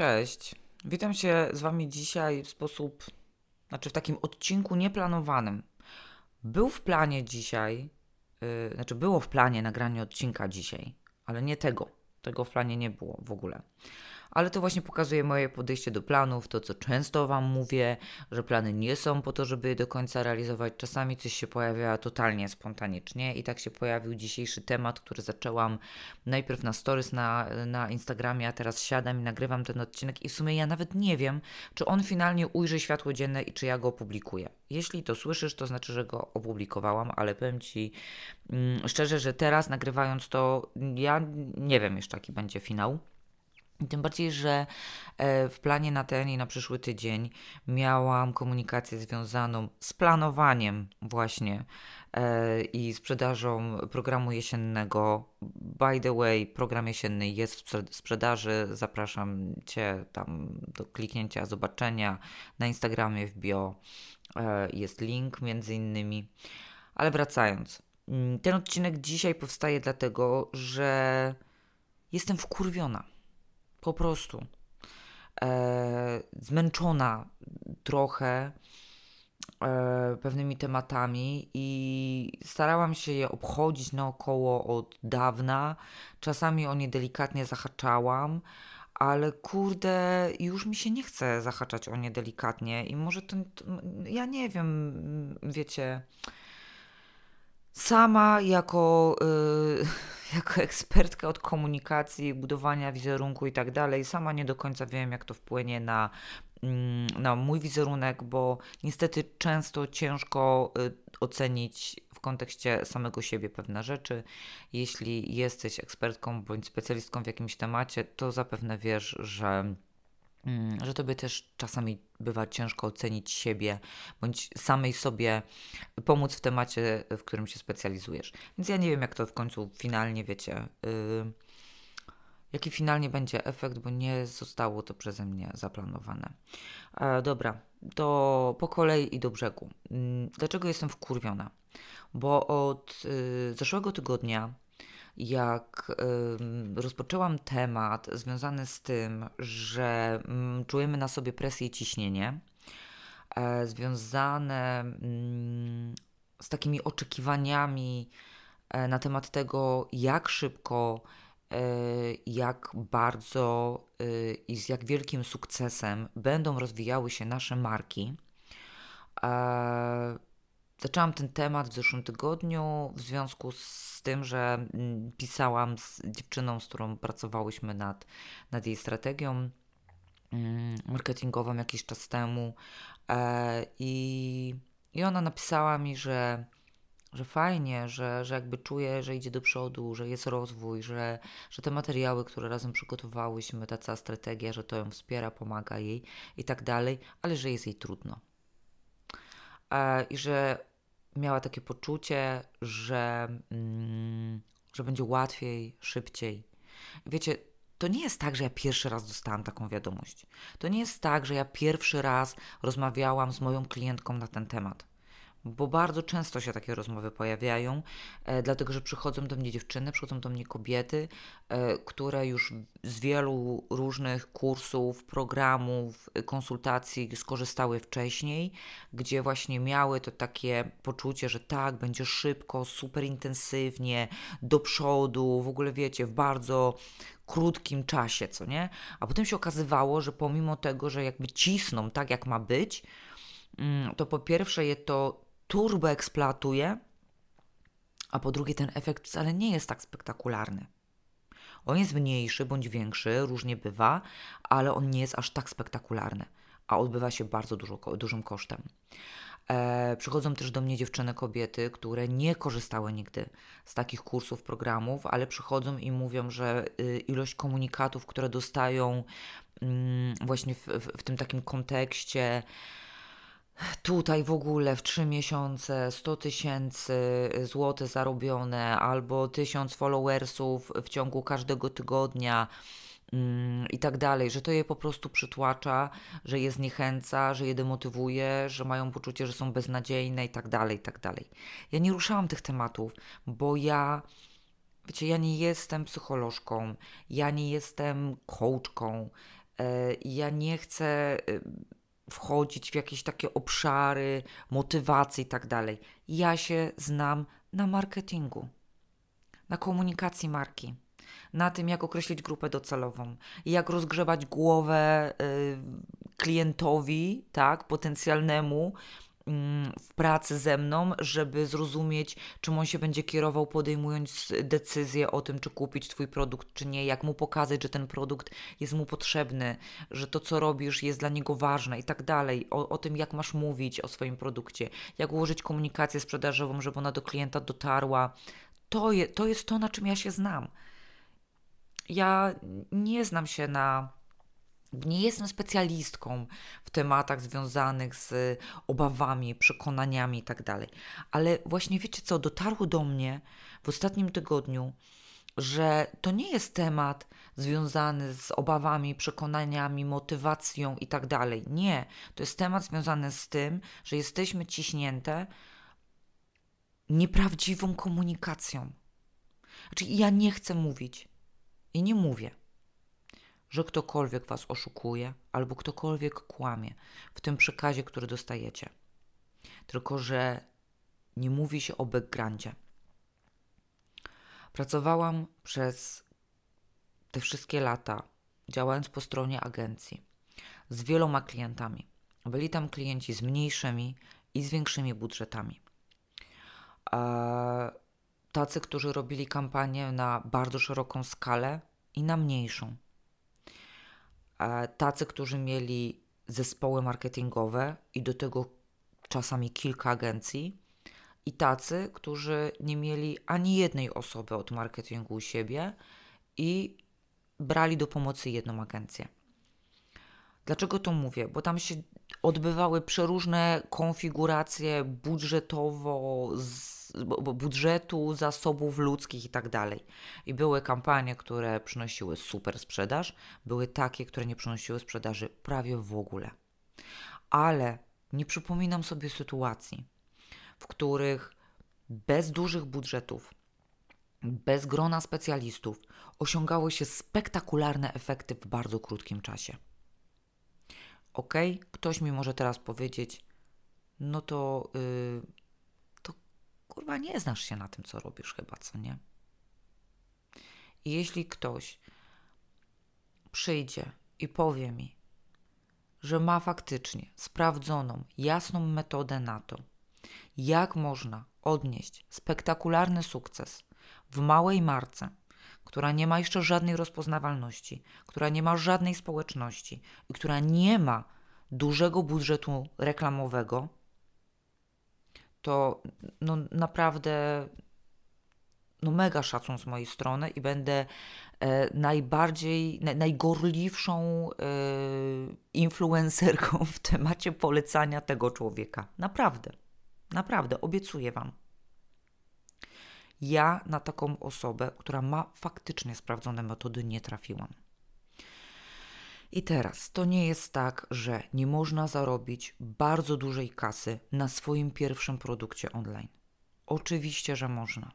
Cześć. Witam się z Wami dzisiaj w sposób, znaczy w takim odcinku nieplanowanym. Był w planie dzisiaj, yy, znaczy było w planie nagranie odcinka dzisiaj, ale nie tego. Tego w planie nie było w ogóle ale to właśnie pokazuje moje podejście do planów, to co często Wam mówię, że plany nie są po to, żeby je do końca realizować. Czasami coś się pojawia totalnie spontanicznie i tak się pojawił dzisiejszy temat, który zaczęłam najpierw na stories na, na Instagramie, a teraz siadam i nagrywam ten odcinek i w sumie ja nawet nie wiem, czy on finalnie ujrzy światło dzienne i czy ja go opublikuję. Jeśli to słyszysz, to znaczy, że go opublikowałam, ale powiem Ci mm, szczerze, że teraz nagrywając to, ja nie wiem jeszcze jaki będzie finał. Tym bardziej, że e, w planie na ten i na przyszły tydzień miałam komunikację związaną z planowaniem właśnie e, i sprzedażą programu jesiennego. By the way, program jesienny jest w sprzedaży. Zapraszam Cię tam do kliknięcia, zobaczenia. Na Instagramie w bio e, jest link między innymi. Ale wracając, mm, ten odcinek dzisiaj powstaje dlatego, że jestem wkurwiona po prostu. E, zmęczona trochę e, pewnymi tematami i starałam się je obchodzić naokoło od dawna. Czasami o nie delikatnie zahaczałam, ale kurde, już mi się nie chce zahaczać o nie delikatnie i może to, to ja nie wiem, wiecie, sama jako. Yy, jako ekspertka od komunikacji, budowania wizerunku i tak dalej, sama nie do końca wiem, jak to wpłynie na, mm, na mój wizerunek, bo niestety często ciężko y, ocenić w kontekście samego siebie pewne rzeczy. Jeśli jesteś ekspertką bądź specjalistką w jakimś temacie, to zapewne wiesz, że że tobie też czasami bywa ciężko ocenić siebie, bądź samej sobie pomóc w temacie, w którym się specjalizujesz. Więc ja nie wiem, jak to w końcu finalnie wiecie. Yy, jaki finalnie będzie efekt, bo nie zostało to przeze mnie zaplanowane. E, dobra, do, po kolei i do brzegu. Yy, dlaczego jestem wkurwiona? Bo od yy, zeszłego tygodnia jak rozpoczęłam temat związany z tym, że y, czujemy na sobie presję i ciśnienie, y, związane mm, z takimi oczekiwaniami e, na temat tego, jak szybko, e, jak bardzo i z jak wielkim sukcesem będą rozwijały się nasze marki. Zaczęłam ten temat w zeszłym tygodniu w związku z tym, że mm, pisałam z dziewczyną, z którą pracowałyśmy nad, nad jej strategią mm, marketingową jakiś czas temu e, i, i ona napisała mi, że, że fajnie, że, że jakby czuje, że idzie do przodu, że jest rozwój, że, że te materiały, które razem przygotowałyśmy, ta cała strategia, że to ją wspiera, pomaga jej i tak dalej, ale że jest jej trudno. E, I że miała takie poczucie, że, mm, że będzie łatwiej, szybciej. Wiecie, to nie jest tak, że ja pierwszy raz dostałam taką wiadomość. To nie jest tak, że ja pierwszy raz rozmawiałam z moją klientką na ten temat bo bardzo często się takie rozmowy pojawiają, e, dlatego że przychodzą do mnie dziewczyny, przychodzą do mnie kobiety, e, które już z wielu różnych kursów, programów, konsultacji skorzystały wcześniej, gdzie właśnie miały to takie poczucie, że tak, będzie szybko, super intensywnie, do przodu, w ogóle wiecie, w bardzo krótkim czasie, co nie? A potem się okazywało, że pomimo tego, że jakby cisną tak, jak ma być, mm, to po pierwsze je to turbo eksploatuje, a po drugie ten efekt wcale nie jest tak spektakularny. On jest mniejszy bądź większy, różnie bywa, ale on nie jest aż tak spektakularny, a odbywa się bardzo dużo, dużym kosztem. E, przychodzą też do mnie dziewczyny, kobiety, które nie korzystały nigdy z takich kursów, programów, ale przychodzą i mówią, że y, ilość komunikatów, które dostają mm, właśnie w, w, w tym takim kontekście, tutaj w ogóle w trzy miesiące 100 tysięcy złotych zarobione albo 1000 followersów w ciągu każdego tygodnia mm, i tak dalej, że to je po prostu przytłacza, że je zniechęca, że je demotywuje, że mają poczucie, że są beznadziejne i tak dalej, i tak dalej. Ja nie ruszałam tych tematów, bo ja, wiecie, ja nie jestem psycholożką, ja nie jestem coachką, E, ja nie chcę y, wchodzić w jakieś takie obszary motywacji i tak dalej. Ja się znam na marketingu, na komunikacji marki, na tym, jak określić grupę docelową, jak rozgrzewać głowę y, klientowi, tak, potencjalnemu, w pracy ze mną, żeby zrozumieć, czym on się będzie kierował, podejmując decyzję o tym, czy kupić Twój produkt, czy nie, jak mu pokazać, że ten produkt jest mu potrzebny, że to, co robisz, jest dla niego ważne i tak dalej. O, o tym, jak masz mówić o swoim produkcie, jak ułożyć komunikację sprzedażową, żeby ona do klienta dotarła. To, je, to jest to, na czym ja się znam. Ja nie znam się na nie jestem specjalistką w tematach związanych z obawami, przekonaniami itd. Tak Ale właśnie wiecie co, dotarło do mnie w ostatnim tygodniu, że to nie jest temat związany z obawami, przekonaniami, motywacją itd. Tak nie, to jest temat związany z tym, że jesteśmy ciśnięte nieprawdziwą komunikacją. Znaczy, ja nie chcę mówić i nie mówię że ktokolwiek was oszukuje albo ktokolwiek kłamie w tym przekazie, który dostajecie. Tylko, że nie mówi się o backgroundzie. Pracowałam przez te wszystkie lata, działając po stronie agencji, z wieloma klientami. Byli tam klienci z mniejszymi i z większymi budżetami. Tacy, którzy robili kampanię na bardzo szeroką skalę i na mniejszą tacy, którzy mieli zespoły marketingowe i do tego czasami kilka agencji, i tacy, którzy nie mieli ani jednej osoby od marketingu u siebie i brali do pomocy jedną agencję. Dlaczego to mówię? Bo tam się odbywały przeróżne konfiguracje budżetowo, budżetu, zasobów ludzkich i tak dalej. I były kampanie, które przynosiły super sprzedaż, były takie, które nie przynosiły sprzedaży prawie w ogóle. Ale nie przypominam sobie sytuacji, w których bez dużych budżetów, bez grona specjalistów osiągały się spektakularne efekty w bardzo krótkim czasie. Ok, ktoś mi może teraz powiedzieć, no to, yy, kurwa nie znasz się na tym, co robisz chyba, co nie? I jeśli ktoś przyjdzie i powie mi, że ma faktycznie sprawdzoną, jasną metodę na to, jak można odnieść spektakularny sukces w małej marce, która nie ma jeszcze żadnej rozpoznawalności, która nie ma żadnej społeczności i która nie ma dużego budżetu reklamowego, to no, naprawdę no mega szacun z mojej strony i będę e, najbardziej, na, najgorliwszą e, influencerką w temacie polecania tego człowieka. Naprawdę, naprawdę, obiecuję Wam. Ja na taką osobę, która ma faktycznie sprawdzone metody, nie trafiłam. I teraz to nie jest tak, że nie można zarobić bardzo dużej kasy na swoim pierwszym produkcie online. Oczywiście, że można.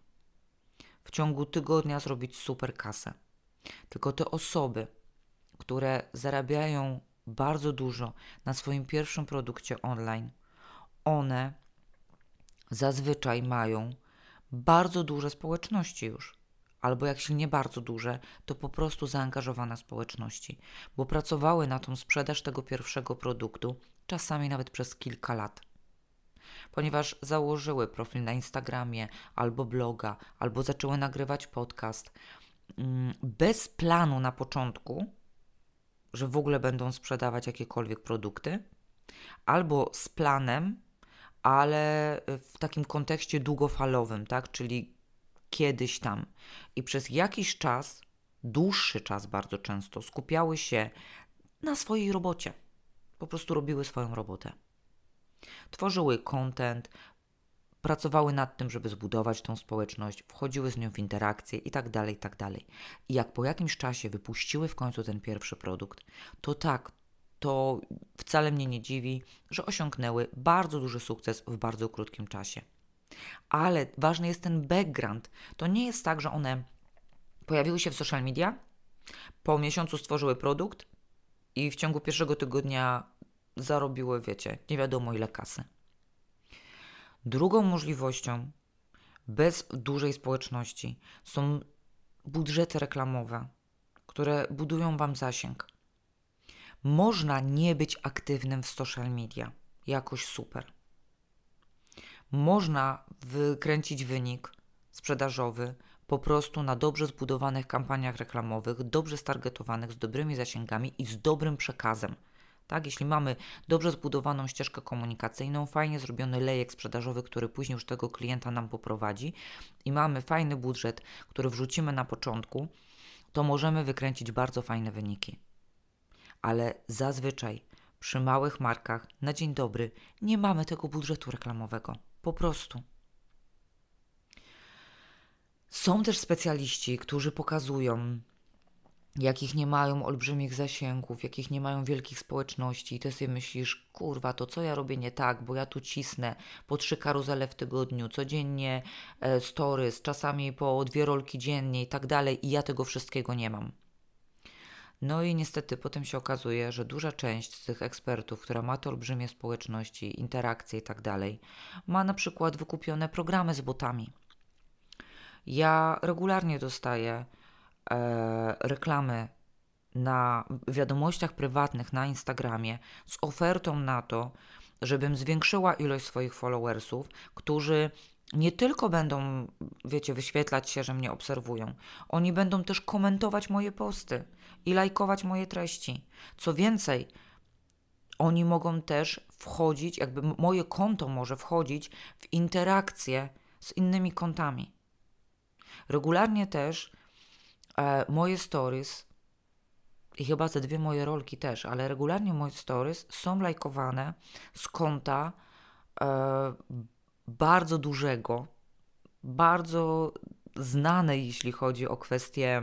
W ciągu tygodnia zrobić super kasę. Tylko te osoby, które zarabiają bardzo dużo na swoim pierwszym produkcie online, one zazwyczaj mają bardzo duże społeczności już. Albo jak się nie bardzo duże, to po prostu zaangażowane społeczności, bo pracowały na tą sprzedaż tego pierwszego produktu, czasami nawet przez kilka lat. Ponieważ założyły profil na Instagramie, albo bloga, albo zaczęły nagrywać podcast, mm, bez planu na początku, że w ogóle będą sprzedawać jakiekolwiek produkty, albo z planem, ale w takim kontekście długofalowym, tak? Czyli kiedyś tam. I przez jakiś czas, dłuższy czas bardzo często, skupiały się na swojej robocie. Po prostu robiły swoją robotę. Tworzyły content, pracowały nad tym, żeby zbudować tą społeczność, wchodziły z nią w interakcje i tak dalej, i tak. I jak po jakimś czasie wypuściły w końcu ten pierwszy produkt, to tak, to wcale mnie nie dziwi, że osiągnęły bardzo duży sukces w bardzo krótkim czasie. Ale ważny jest ten background. To nie jest tak, że one pojawiły się w social media, po miesiącu stworzyły produkt i w ciągu pierwszego tygodnia zarobiły, wiecie, nie wiadomo ile kasy. Drugą możliwością, bez dużej społeczności, są budżety reklamowe, które budują Wam zasięg. Można nie być aktywnym w social media jakoś super. Można wykręcić wynik sprzedażowy po prostu na dobrze zbudowanych kampaniach reklamowych, dobrze stargetowanych, z dobrymi zasięgami i z dobrym przekazem. Tak, jeśli mamy dobrze zbudowaną ścieżkę komunikacyjną, fajnie zrobiony lejek sprzedażowy, który później już tego klienta nam poprowadzi i mamy fajny budżet, który wrzucimy na początku, to możemy wykręcić bardzo fajne wyniki. Ale zazwyczaj przy małych markach na dzień dobry nie mamy tego budżetu reklamowego. Po prostu. Są też specjaliści, którzy pokazują, jakich nie mają olbrzymich zasięgów, jakich nie mają wielkich społeczności, i ty sobie myślisz, kurwa, to co ja robię nie tak, bo ja tu cisnę po trzy karuzele w tygodniu, codziennie e, stories, czasami po dwie rolki dziennie i tak dalej, i ja tego wszystkiego nie mam. No i niestety potem się okazuje, że duża część z tych ekspertów, która ma te olbrzymie społeczności, interakcje i tak dalej, ma na przykład wykupione programy z botami. Ja regularnie dostaję e, reklamy na wiadomościach prywatnych na Instagramie z ofertą na to, żebym zwiększyła ilość swoich followersów, którzy nie tylko będą, wiecie, wyświetlać się, że mnie obserwują, oni będą też komentować moje posty i lajkować moje treści. Co więcej, oni mogą też wchodzić, jakby moje konto może wchodzić w interakcję z innymi kontami. Regularnie też e, moje stories i chyba te dwie moje rolki też, ale regularnie moje stories są lajkowane z konta e, bardzo dużego, bardzo znane, jeśli chodzi o kwestie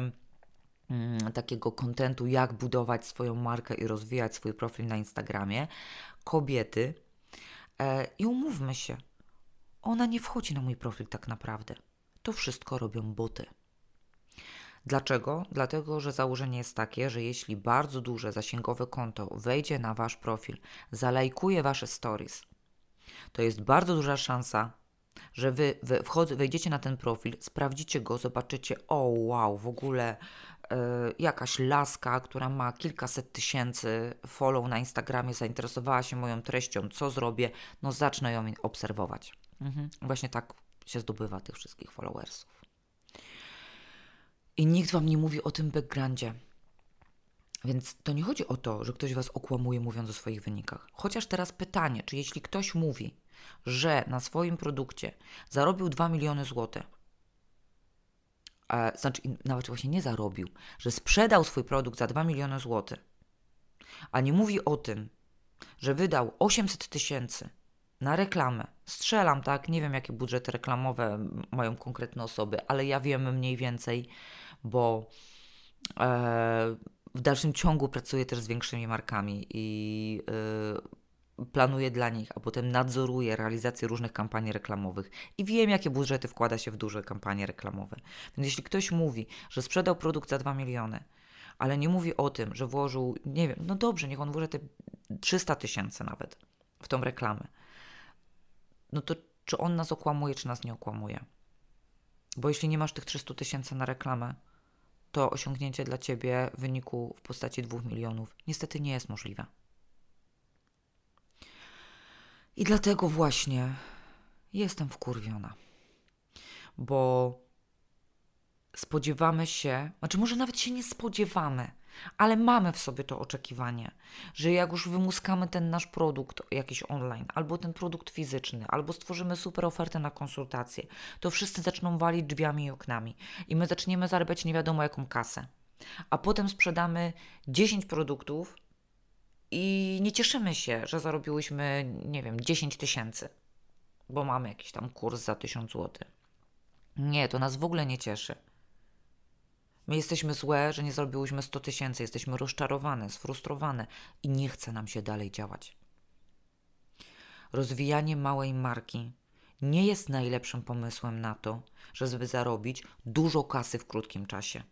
mm, takiego kontentu, jak budować swoją markę i rozwijać swój profil na Instagramie, kobiety. E, I umówmy się, ona nie wchodzi na mój profil tak naprawdę. To wszystko robią boty. Dlaczego? Dlatego, że założenie jest takie, że jeśli bardzo duże zasięgowe konto wejdzie na wasz profil, zalajkuje wasze stories, to jest bardzo duża szansa, że wy, wejdziecie na ten profil, sprawdzicie go, zobaczycie, o wow, w ogóle y, jakaś laska, która ma kilkaset tysięcy follow na Instagramie, zainteresowała się moją treścią, co zrobię, no zacznę ją obserwować. Mhm. Właśnie tak się zdobywa tych wszystkich followersów. I nikt Wam nie mówi o tym backgroundzie. Więc to nie chodzi o to, że ktoś Was okłamuje mówiąc o swoich wynikach. Chociaż teraz pytanie, czy jeśli ktoś mówi, że na swoim produkcie zarobił 2 miliony złotych, e, znaczy nawet właśnie nie zarobił, że sprzedał swój produkt za 2 miliony złotych, a nie mówi o tym, że wydał 800 tysięcy na reklamę. Strzelam, tak? Nie wiem, jakie budżety reklamowe mają konkretne osoby, ale ja wiem mniej więcej, bo e, w dalszym ciągu pracuję też z większymi markami i yy, planuję dla nich, a potem nadzoruję realizację różnych kampanii reklamowych i wiem, jakie budżety wkłada się w duże kampanie reklamowe. Więc jeśli ktoś mówi, że sprzedał produkt za 2 miliony, ale nie mówi o tym, że włożył, nie wiem, no dobrze, niech on włoży te 300 tysięcy nawet w tą reklamę, no to czy on nas okłamuje, czy nas nie okłamuje? Bo jeśli nie masz tych 300 tysięcy na reklamę, to osiągnięcie dla Ciebie wyniku w postaci 2 milionów niestety nie jest możliwe. I dlatego właśnie jestem wkurwiona, bo spodziewamy się, znaczy może nawet się nie spodziewamy, ale mamy w sobie to oczekiwanie, że jak już wymuskamy ten nasz produkt jakiś online, albo ten produkt fizyczny, albo stworzymy super ofertę na konsultację, to wszyscy zaczną walić drzwiami i oknami i my zaczniemy zarabiać nie wiadomo jaką kasę. A potem sprzedamy 10 produktów i nie cieszymy się, że zarobiłyśmy, nie wiem, 10 tysięcy, bo mamy jakiś tam kurs za 1000 zł. Nie, to nas w ogóle nie cieszy. My jesteśmy złe, że nie zrobiłyśmy 100 tysięcy, jesteśmy rozczarowane, sfrustrowane i nie chce nam się dalej działać. Rozwijanie małej marki nie jest najlepszym pomysłem na to, żeby zarobić dużo kasy w krótkim czasie.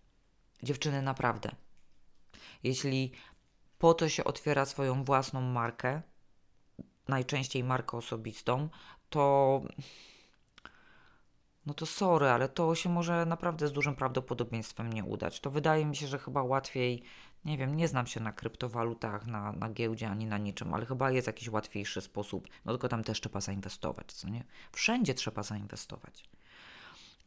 Dziewczyny, naprawdę. Jeśli po to się otwiera swoją własną markę, najczęściej markę osobistą, to no to sorry, ale to się może naprawdę z dużym prawdopodobieństwem nie udać. To wydaje mi się, że chyba łatwiej, nie wiem, nie znam się na kryptowalutach, na, na giełdzie ani na niczym, ale chyba jest jakiś łatwiejszy sposób. No tylko tam też trzeba zainwestować, co nie? Wszędzie trzeba zainwestować.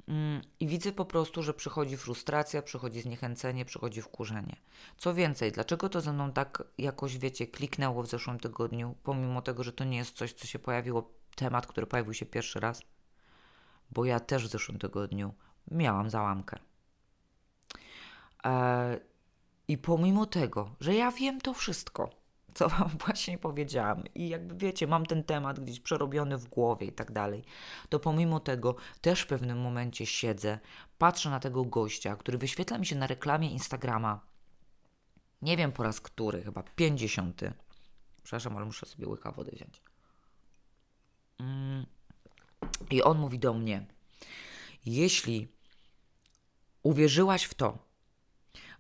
Mm, I widzę po prostu, że przychodzi frustracja, przychodzi zniechęcenie, przychodzi wkurzenie. Co więcej, dlaczego to ze mną tak jakoś, wiecie, kliknęło w zeszłym tygodniu, pomimo tego, że to nie jest coś, co się pojawiło, temat, który pojawił się pierwszy raz? Bo ja też w zeszłym tygodniu miałam załamkę. Eee, I pomimo tego, że ja wiem to wszystko, co Wam właśnie powiedziałam, i jakby wiecie, mam ten temat gdzieś przerobiony w głowie i tak dalej, to pomimo tego też w pewnym momencie siedzę, patrzę na tego gościa, który wyświetla mi się na reklamie Instagrama. Nie wiem po raz który, chyba 50. Przepraszam, ale muszę sobie łyka wody wziąć. Mm. I on mówi do mnie: Jeśli uwierzyłaś w to,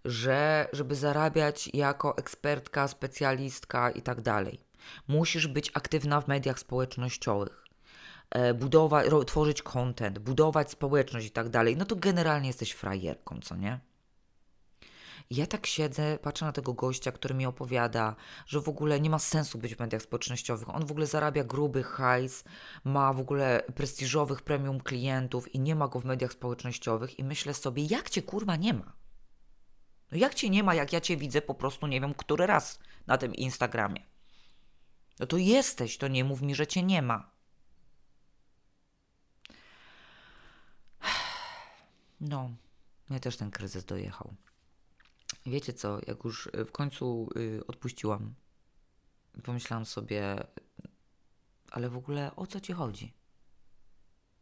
że żeby zarabiać jako ekspertka, specjalistka i tak dalej, musisz być aktywna w mediach społecznościowych, e, budować, tworzyć content, budować społeczność i tak dalej, no to generalnie jesteś frajerką, co nie? Ja tak siedzę, patrzę na tego gościa, który mi opowiada, że w ogóle nie ma sensu być w mediach społecznościowych. On w ogóle zarabia gruby hajs, ma w ogóle prestiżowych premium klientów i nie ma go w mediach społecznościowych. I myślę sobie, jak cię kurwa nie ma? No jak cię nie ma, jak ja cię widzę po prostu nie wiem, który raz na tym Instagramie? No to jesteś, to nie mów mi, że cię nie ma. No, mnie też ten kryzys dojechał. Wiecie co, jak już w końcu y, odpuściłam, pomyślałam sobie, ale w ogóle o co ci chodzi?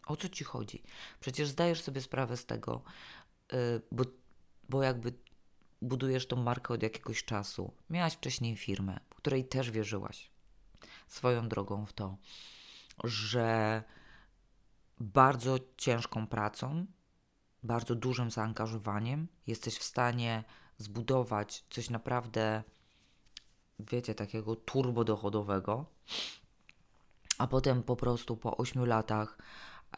O co ci chodzi? Przecież zdajesz sobie sprawę z tego, y, bo, bo jakby budujesz tą markę od jakiegoś czasu. Miałaś wcześniej firmę, w której też wierzyłaś swoją drogą w to, że bardzo ciężką pracą, bardzo dużym zaangażowaniem jesteś w stanie zbudować coś naprawdę, wiecie, takiego turbo dochodowego, a potem po prostu po 8 latach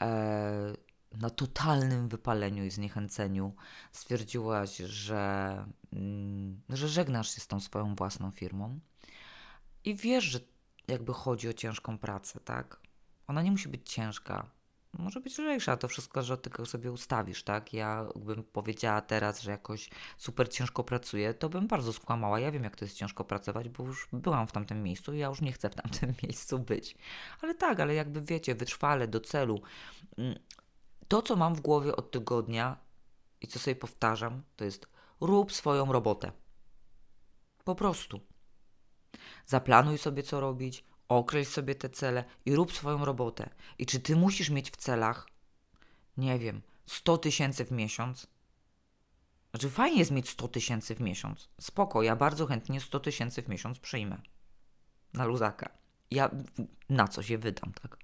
e, na totalnym wypaleniu i zniechęceniu stwierdziłaś, że, mm, że żegnasz się z tą swoją własną firmą i wiesz, że jakby chodzi o ciężką pracę, tak? Ona nie musi być ciężka może być lżejsza, to wszystko, że tylko sobie ustawisz, tak? Ja bym powiedziała teraz, że jakoś super ciężko pracuję, to bym bardzo skłamała. Ja wiem, jak to jest ciężko pracować, bo już byłam w tamtym miejscu i ja już nie chcę w tamtym miejscu być. Ale tak, ale jakby wiecie, wytrwale do celu. Mm, to, co mam w głowie od tygodnia i co sobie powtarzam, to jest rób swoją robotę. Po prostu. Zaplanuj sobie, co robić, określ sobie te cele i rób swoją robotę. I czy ty musisz mieć w celach, nie wiem, 100 tysięcy w miesiąc? Znaczy, fajnie jest mieć 100 tysięcy w miesiąc. Spoko, ja bardzo chętnie 100 tysięcy w miesiąc przyjmę. Na luzaka. Ja na coś je wydam, tak?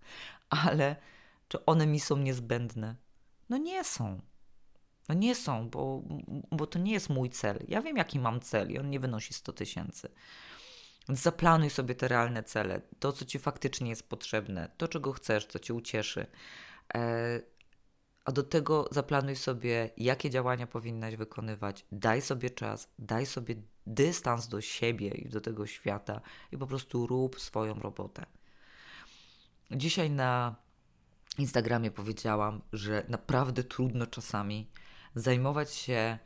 Ale czy one mi są niezbędne? No nie są. No nie są, bo, bo to nie jest mój cel. Ja wiem, jaki mam cel i on nie wynosi 100 tysięcy. Zaplanuj sobie te realne cele, to, co ci faktycznie jest potrzebne, to, czego chcesz, co cię ucieszy. E, a do tego zaplanuj sobie, jakie działania powinnaś wykonywać. Daj sobie czas, daj sobie dystans do siebie i do tego świata i po prostu rób swoją robotę. Dzisiaj na Instagramie powiedziałam, że naprawdę trudno czasami zajmować się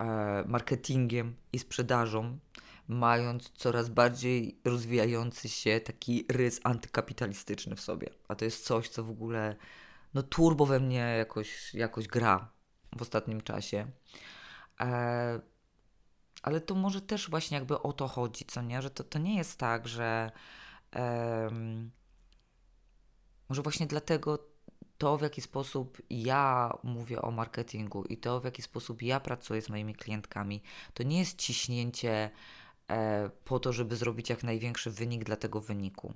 e, marketingiem i sprzedażą mając coraz bardziej rozwijający się taki rys antykapitalistyczny w sobie. A to jest coś, co w ogóle no turbo we mnie jakoś, jakoś gra w ostatnim czasie. E, ale to może też właśnie jakby o to chodzi, co nie? Że to, to nie jest tak, że e, może właśnie dlatego to, w jaki sposób ja mówię o marketingu i to, w jaki sposób ja pracuję z moimi klientkami, to nie jest ciśnięcie po to, żeby zrobić jak największy wynik dla tego wyniku.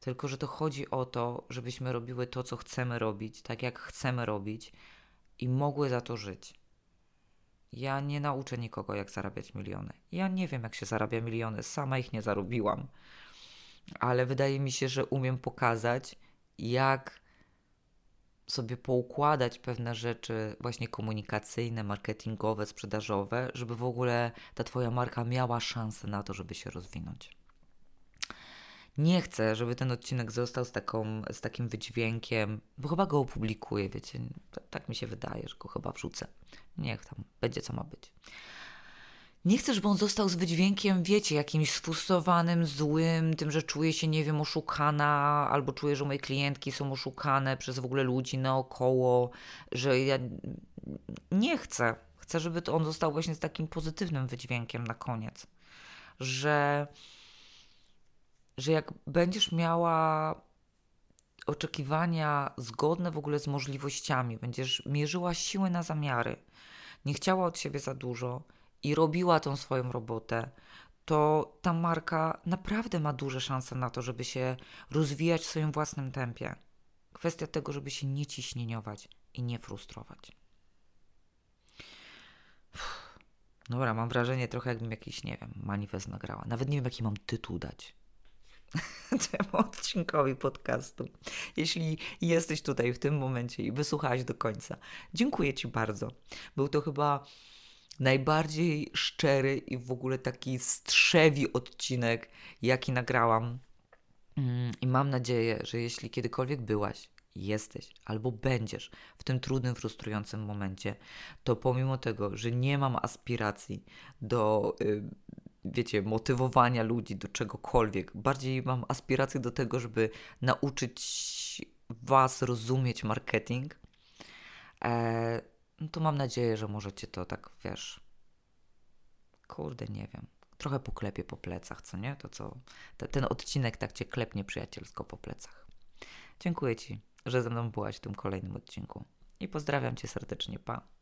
Tylko, że to chodzi o to, żebyśmy robiły to, co chcemy robić, tak jak chcemy robić i mogły za to żyć. Ja nie nauczę nikogo, jak zarabiać miliony. Ja nie wiem, jak się zarabia miliony, sama ich nie zarobiłam. Ale wydaje mi się, że umiem pokazać, jak sobie poukładać pewne rzeczy właśnie komunikacyjne, marketingowe, sprzedażowe, żeby w ogóle ta Twoja marka miała szansę na to, żeby się rozwinąć. Nie chcę, żeby ten odcinek został z, taką, z takim wydźwiękiem, bo chyba go opublikuję, wiecie. Tak mi się wydaje, że go chyba wrzucę. Niech tam będzie co ma być. Nie chcę, żeby on został z wydźwiękiem, wiecie, jakimś sfrustrowanym, złym, tym, że czuję się, nie wiem, oszukana, albo czuję, że moje klientki są oszukane przez w ogóle ludzi naokoło, że ja nie chcę. Chcę, żeby to on został właśnie z takim pozytywnym wydźwiękiem na koniec. Że, że jak będziesz miała oczekiwania zgodne w ogóle z możliwościami, będziesz mierzyła siły na zamiary, nie chciała od siebie za dużo, i robiła tą swoją robotę, to ta marka naprawdę ma duże szanse na to, żeby się rozwijać w swoim własnym tempie. Kwestia tego, żeby się nie ciśnieniować i nie frustrować. Uff. Dobra, mam wrażenie trochę jakbym jakiś, nie wiem, manifest nagrała. Nawet nie wiem, jaki mam tytuł dać temu odcinkowi podcastu. Jeśli jesteś tutaj w tym momencie i wysłuchałeś do końca, dziękuję Ci bardzo. Był to chyba najbardziej szczery i w ogóle taki strzewi odcinek, jaki nagrałam. Mm, I mam nadzieję, że jeśli kiedykolwiek byłaś, jesteś albo będziesz w tym trudnym, frustrującym momencie, to pomimo tego, że nie mam aspiracji do, y, wiecie, motywowania ludzi do czegokolwiek, bardziej mam aspiracje do tego, żeby nauczyć Was rozumieć marketing. No to mam nadzieję, że możecie to tak, wiesz, kurde, nie wiem, trochę poklepie po plecach, co nie? To co, te, ten odcinek tak Cię klepnie przyjacielsko po plecach. Dziękuję Ci, że ze mną byłaś w tym kolejnym odcinku i pozdrawiam Cię serdecznie, pa.